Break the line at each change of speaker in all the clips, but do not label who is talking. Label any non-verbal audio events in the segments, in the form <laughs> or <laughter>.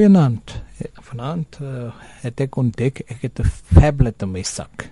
Goeienaand. Vanaand uh, het ek ontdek ek het 'n tablet in my sak.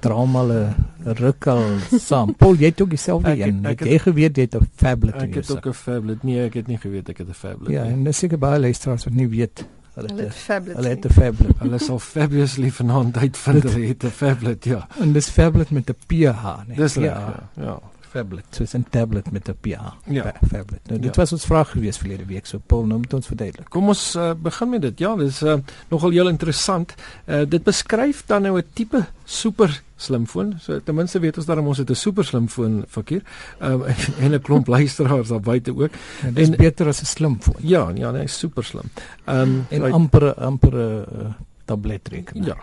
Draamal 'n rukkel saam. Paul, jy het ook dieselfde een. Ek het jy geweet jy het 'n tablet in jou sak.
Ek het ook 'n tablet. Nee, ek het nie geweet ek het 'n tablet
ja,
nie.
Ja, en dis seker baie luisteraars wat nie weet
hulle het 'n tablet.
Hulle het 'n tablet.
Hulle sal fabulously vanaand uitvind hulle het 'n tablet, ja.
En dis tablet met 'n PH,
nee. Dis reg, ja. ja
tablet. So 'n tablet met 'n PA.
Ja,
tablet. Nou, dit ja. was ons vraag geweest verlede week. So Paul, nou moet ons verduidelik.
Kom ons uh, begin met dit. Ja, dit is uh, nogal heel interessant. Uh, dit beskryf dan nou 'n tipe super slimfoon. So ten minste weet ons daarom ons het 'n super slimfoon fakir. Um, <laughs> en 'n klomp <laughs> luisteraars daar buite ook.
En dit is beter as 'n slimfoon.
Ja, ja, nee, super slim. Ehm um,
en amper amper 'n uh, tabletrekenaar.
Ja.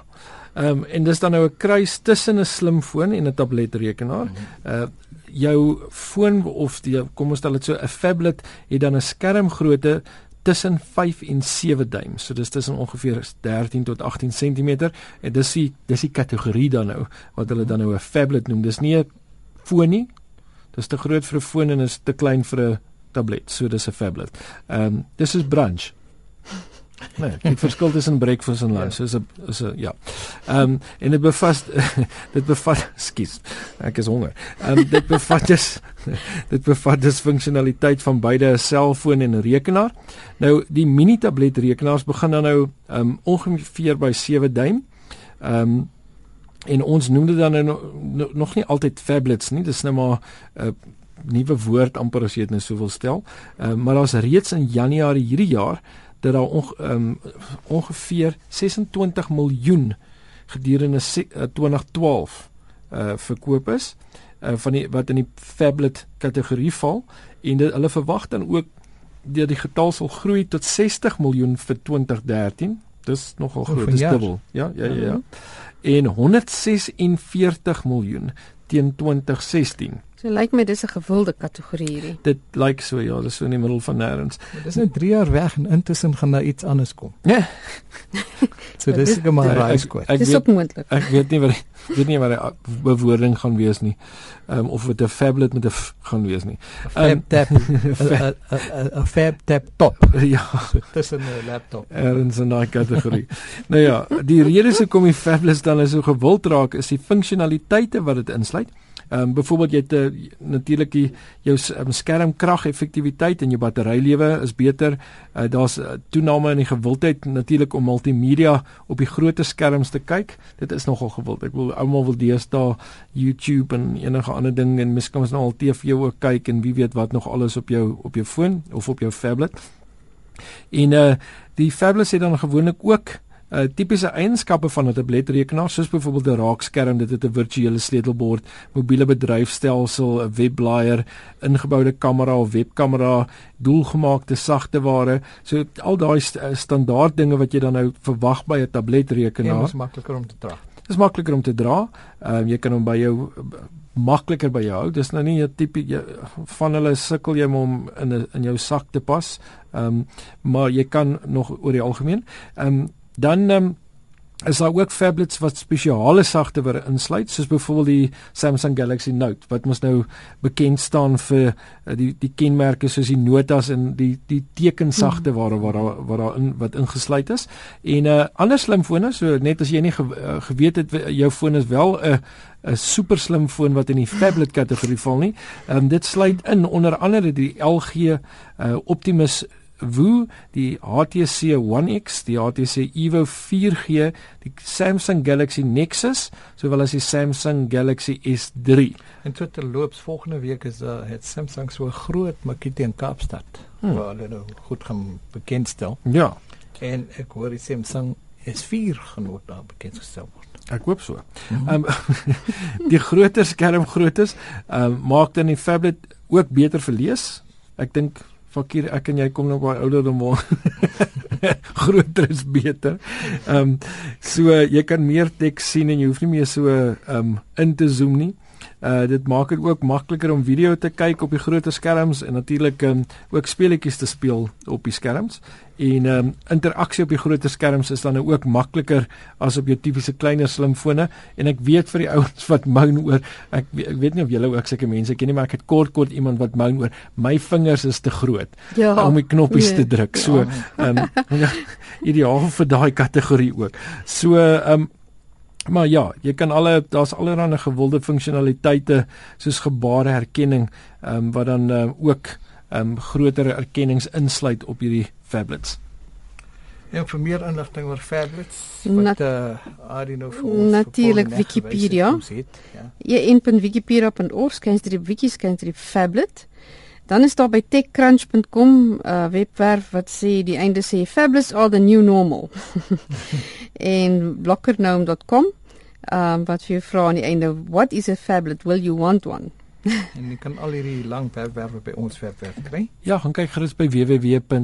Ehm um, en dis dan nou 'n kruis tussen 'n slimfoon en 'n tabletrekenaar. Mhm. Uh jou foon of die kom ons stel dit so 'n phablet het dan 'n skermgrootte tussen 5 en 7 duim. So dis tussen ongeveer 13 tot 18 cm en dis die dis die kategorie dan nou wat hulle dan nou 'n phablet noem. Dis nie 'n foon nie. Dis te groot vir 'n foon en is te klein vir 'n tablet. So dis 'n phablet. Ehm um, dis is brunch. Nee, dit verskil tussen breakfast en lunch. Ja. Is 'n is 'n ja. Ehm um, en dit bevat <laughs> dit bevat skus. Ek is honger. Ehm um, dit bevat dus <laughs> dit bevat dus funksionaliteit van beide 'n selfoon en 'n rekenaar. Nou die mini tablet rekenaars begin dan nou ehm um, ongeveer by 7 duim. Ehm um, en ons noem dit dan nou nog nie altyd tablets nie. Dis nou maar 'n uh, nuwe woord amper as jy dit nou sou wil stel. Ehm uh, maar daar's reeds in Januarie hierdie jaar dat daar onge, um, ongeveer 26 miljoen gedurende 2012 uh verkoop is uh van die wat in die phablet kategorie val en dit hulle verwag dan ook dat die getal sal groei tot 60 miljoen vir 2013 dis nogal groot dis dubbel. Ja ja ja, ja. en 146 miljoen teen 2016
So lyk my dis 'n gewilde kategorie hierdie.
Dit lyk so ja, dis so in die middel van nêrens.
Dis net 3 jaar weg en intussen gaan daar iets anders kom.
Ja. <laughs>
so dis ek maar raais kwyt.
Dis ook moontlik.
Ek weet nie wat weet nie wat die bewoording gaan wees nie. Ehm um, of dit 'n phablet met 'n gaan wees nie.
'n Tab tab 'n fab tab <laughs> top. <laughs>
Ja,
tussen 'n laptop.
Erns in daai kategorie. nou ja, die rede se kom die phablets dan so gewild raak is die funksionaliteite wat dit insluit. Ehm um, byvoorbeeld jy het uh, natuurlik die jou um, skermkrag effektiwiteit en jou batterylewe is beter. Uh, Daar's uh, toename in die gewildheid natuurlik om multimedia op die groot skerms te kyk. Dit is nogal gewild. Ek wil almal wil deesdae YouTube en enige ander ding en miskien ons nou al TV ook kyk en wie weet wat nog alles op jou op jou foon of op jou tablet. En uh die tablets het dan gewoonlik ook uh, tipiese eienskappe van 'n tabletrekenaar soos byvoorbeeld 'n raakskerm, dit het 'n virtuele sleutelbord, mobiele bedryfstelsel, 'n webblaaier, ingeboude kamera of webkamera, doelgemaakte sagteware. So al daai st eh, standaard dinge wat jy dan nou verwag by 'n tabletrekenaar.
Dit is makliker om te dra.
Dit is makliker om te dra. Ehm uh, jy kan hom by jou makliker by jou. Dis nou nie 'n tipe van hulle sukkel jy om in 'n in jou sak te pas. Ehm um, maar jy kan nog oor die algemeen. Ehm um, Dan um, is daar ook tablets wat spesiale sagteware insluit, soos byvoorbeeld die Samsung Galaxy Note wat mos nou bekend staan vir uh, die die kenmerke soos die notas en die die tekensagteware waar daar waar daar in wat ingesluit is. En 'n uh, ander slimfone, so net as jy nie ge, uh, geweet het jou foon is wel 'n 'n super slim foon wat in die tablet kategorie val nie. Ehm um, dit sluit in onder andere die LG uh, Optimus Wu, die HTC One X, die HTC Evo 4G, die Samsung Galaxy Nexus, sowel as die Samsung Galaxy S3.
En tot terloops volgende week is uh, het Samsung so groot makiet in Kaapstad hmm. waar hulle nou goed gaan bekendstel.
Ja.
En ek hoor die Samsung S4 genoot daar bekendgestel word.
Ek hoop so. Mhm. Ehm um, <laughs> die groter skerm grootes ehm um, maak dan die tablet ook beter vir lees. Ek dink Fakir, ek en jy kom nou baie ouer dan maar. <laughs> Groter is beter. Ehm um, so jy kan meer teks sien en jy hoef nie meer so ehm um, in te zoom nie. Uh dit maak dit ook makliker om video te kyk op die groter skerms en natuurlik um, ook speletjies te speel op die skerms. En ehm um, interaksie op die groter skerms is dan nou ook makliker as op jou tipiese kleiner slimfone en ek weet vir die <laughs> ouens wat moan oor ek, ek weet nie of julle ook sulke mense ken nie maar ek het kort kort iemand wat moan oor my vingers is te groot
ja,
om die knoppies nee, te druk. So ehm ja. um, <laughs> ideaal vir daai kategorie ook. So ehm um, Maar ja, jy kan alle daar's allerlei gewilde funksionaliteite soos gebareherkenning ehm um, wat dan uh, ook ehm um, groter erkennings insluit op hierdie tablets.
Ja, vir meer inligting oor tablets, wat eh uh, Arino vir
ons Natuurlik Wikipedia. Ja. en.wikipedia.org skens die wiki skens die tablet. Dan is daar by techcrunch.com 'n uh, webwerf wat sê die einde sê tablets are the new normal. <laughs> en blockergnome.com ehm um, wat vir jou vra aan die einde what is a tablet? Will you want one? <laughs>
en jy kan al hierdie lang webwerwe by ons webwerf kry.
Ja, gaan kyk gerus by www.rsg.co.za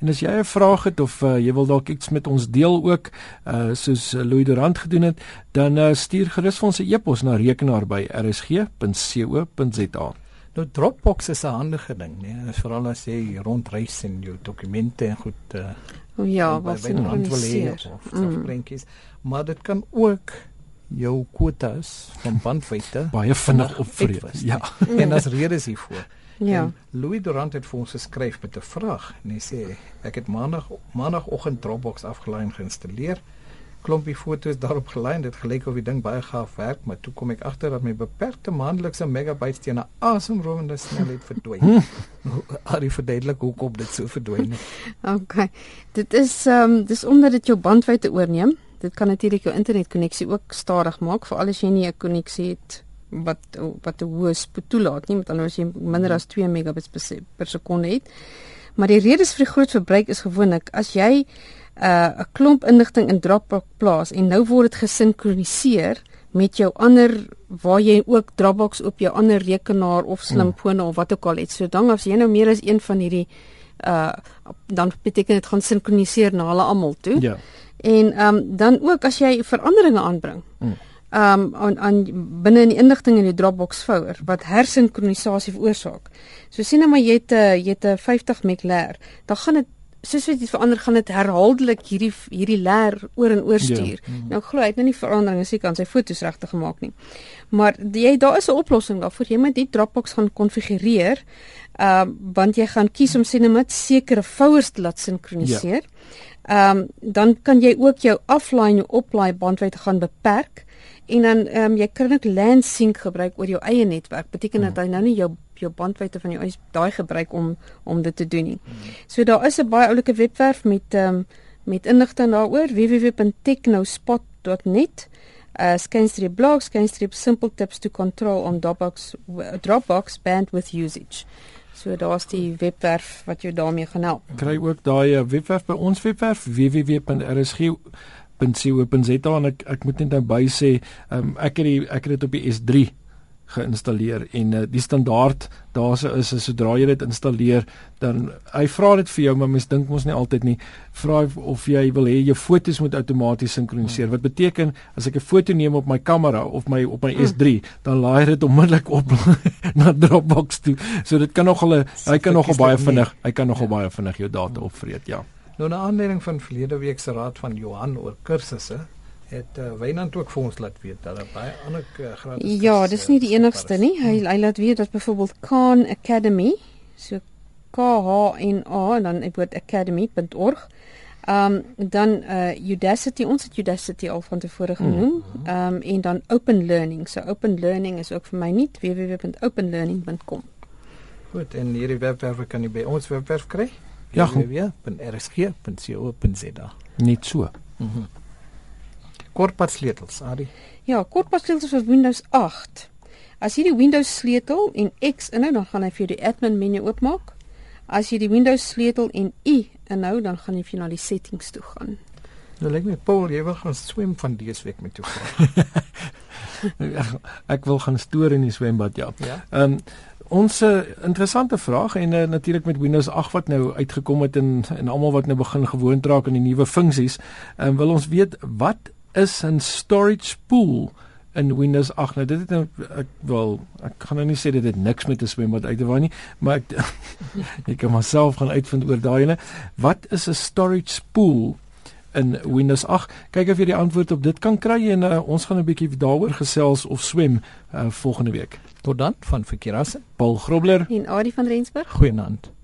en as jy 'n vraag het of uh, jy wil dalk iets met ons deel ook, uh, soos Louis Durant gedoen het, dan uh, stuur gerus vir ons 'n e-pos na rekenaar by rsg.co.za.
Nou Dropbox is 'n handige ding, nee, veral as jy rondreis en jou dokumente en goed uh,
ja, wat sien jy
of of prentjies, mm. maar dit kan ook jou kwotas van bandwydte <laughs>
baie vinnig opvreet. Ja. <laughs>
en as redes hiervoor.
Ja.
En Louis Durant het vir ons geskryf met 'n vraag en hy sê ek het maandag maandagooggend Dropbox afgelaai en geïnstalleer. Klompie foto's daarop gelei. Dit gelyk of die ding baie gaaf werk, maar toe kom ek agter dat my beperkte maandelikse megabytes teen 'n asemrowende snelheid verdwyn. <laughs> Al die verduidelik hoekom dit so verdwyn het.
Okay. Dit is ehm um, dis omdat dit jou bandwydte oorneem dit kan natuurlik jou internetkonneksie ook stadig maak veral as jy nie 'n konneksie het wat wat 'n hoë spoed toelaat nie met anders jy minder as 2 megabits per, per sekonde het. Maar die redes vir die groot verbruik is gewoonlik as jy 'n uh, klomp inligting in Dropbox plaas en nou word dit gesinkroniseer met jou ander waar jy ook Dropbox op jou ander rekenaar of slimfone mm. of wat ook al het. So dan as jy nou meer as een van hierdie uh dan beteken dit gaan sinkroniseer na hulle almal toe.
Ja.
En ehm um, dan ook as jy veranderinge aanbring. Hmm. Ehm um, aan aan binne in die inligting in die Dropbox folder wat hersinkronisasie veroorsaak. So sien nou maar jy het 'n jy het 'n 50 meg leer, dan gaan dit soos wat dit verander gaan dit herhaaldelik hierdie hierdie leer oor en oor stuur. Ja. Nou glo hy het nou nie veranderinge seker aan sy foto's regtig gemaak nie. Maar jy daar is 'n oplossing daarvoor. Jy moet die Dropbox gaan konfigureer. Ehm uh, want jy gaan kies om sien net sekere folders te laat sinkroniseer. Ja. Ehm um, dan kan jy ook jou offline jou oplaai bandwydte gaan beperk en dan ehm um, jy kan ook LAN sync gebruik oor jou eie netwerk. Beteken dat hy nou nie jou jou bandwydte van jou eie daai gebruik om om dit te doen nie. So daar is 'n baie oulike webwerf met ehm um, met inligting daaroor www.technospot.net. Uh skynstreep blogs, skynstreep simple tips to control on Dropbox Dropbox bandwidth usage. So daar's die webwerf wat jou daarmee gaan help.
Kry ook daai eh, webwerf by ons webwerf www.rsg.co.za en ek ek moet net nou by sê, um, ek het die ek het dit op die S3 geïnstalleer. En uh, die standaard daarse is is sodra jy dit installeer dan hy vra dit vir jou maar mens dink mos nie altyd nie. Vra of jy wil hê jou fotos moet outomaties sinkroniseer wat beteken as ek 'n foto neem op my kamera of my op my S3 dan laai dit onmiddellik op <laughs> na Dropbox toe. So dit kan nogal hy kan nogal baie vinnig hy kan nogal ja. baie vinnig jou data opvreet ja.
Nou 'n aanleiding van verlede week se raad van Johan oor kursusse het uh, Wynand ook vir ons laat weet dat daar baie ander uh, gratis
Ja, dis nie die enigste nie. Hy hy laat weet dat byvoorbeeld Khan Academy, so K H N A en dan ek word academy.org. Ehm um, dan uh Udacity, ons het Udacity al van tevore hmm. genoem. Ehm um, en dan Open Learning. So Open Learning is ook vir my nie www.openlearning.com.
Goed, en hierdie webwerf kan jy by ons webwerf kry.
Ja,
www.rsg.co.za.
Net so.
Mhm. Mm sleutels, Ari.
Ja, kortpad sleutels vir Windows 8. As jy die Windows sleutel en X inhou, dan gaan hy vir jou die admin menu oopmaak. As jy die Windows sleutel en U inhou, dan gaan jy vir na die settings toe gaan.
Nou lyk my Paul, jy wil gaan swem van dese week met jou vrou. <laughs>
ek wil gaan stoor in die swembad, ja.
Ja.
Ehm um, ons uh, interessante vraag en uh, natuurlik met Windows 8 wat nou uitgekom het en en almal wat nou begin gewoond raak aan die nuwe funksies, ehm um, wil ons weet wat is 'n storage pool in Windows 8. Nou dit het nou ek wel ek gaan nou nie sê dit het niks met 'n swembad uit te waai nie, maar ek <laughs> ek kan myself gaan uitvind oor daai ene. Wat is 'n storage spool? in Windows 8. Kyk of jy die antwoord op dit kan kry en uh, ons gaan 'n bietjie daaroor gesels of swem uh, volgende week.
Tot dan van Verkeerasse.
Paul Grobler
en Adie van Rensburg.
Goeienaand.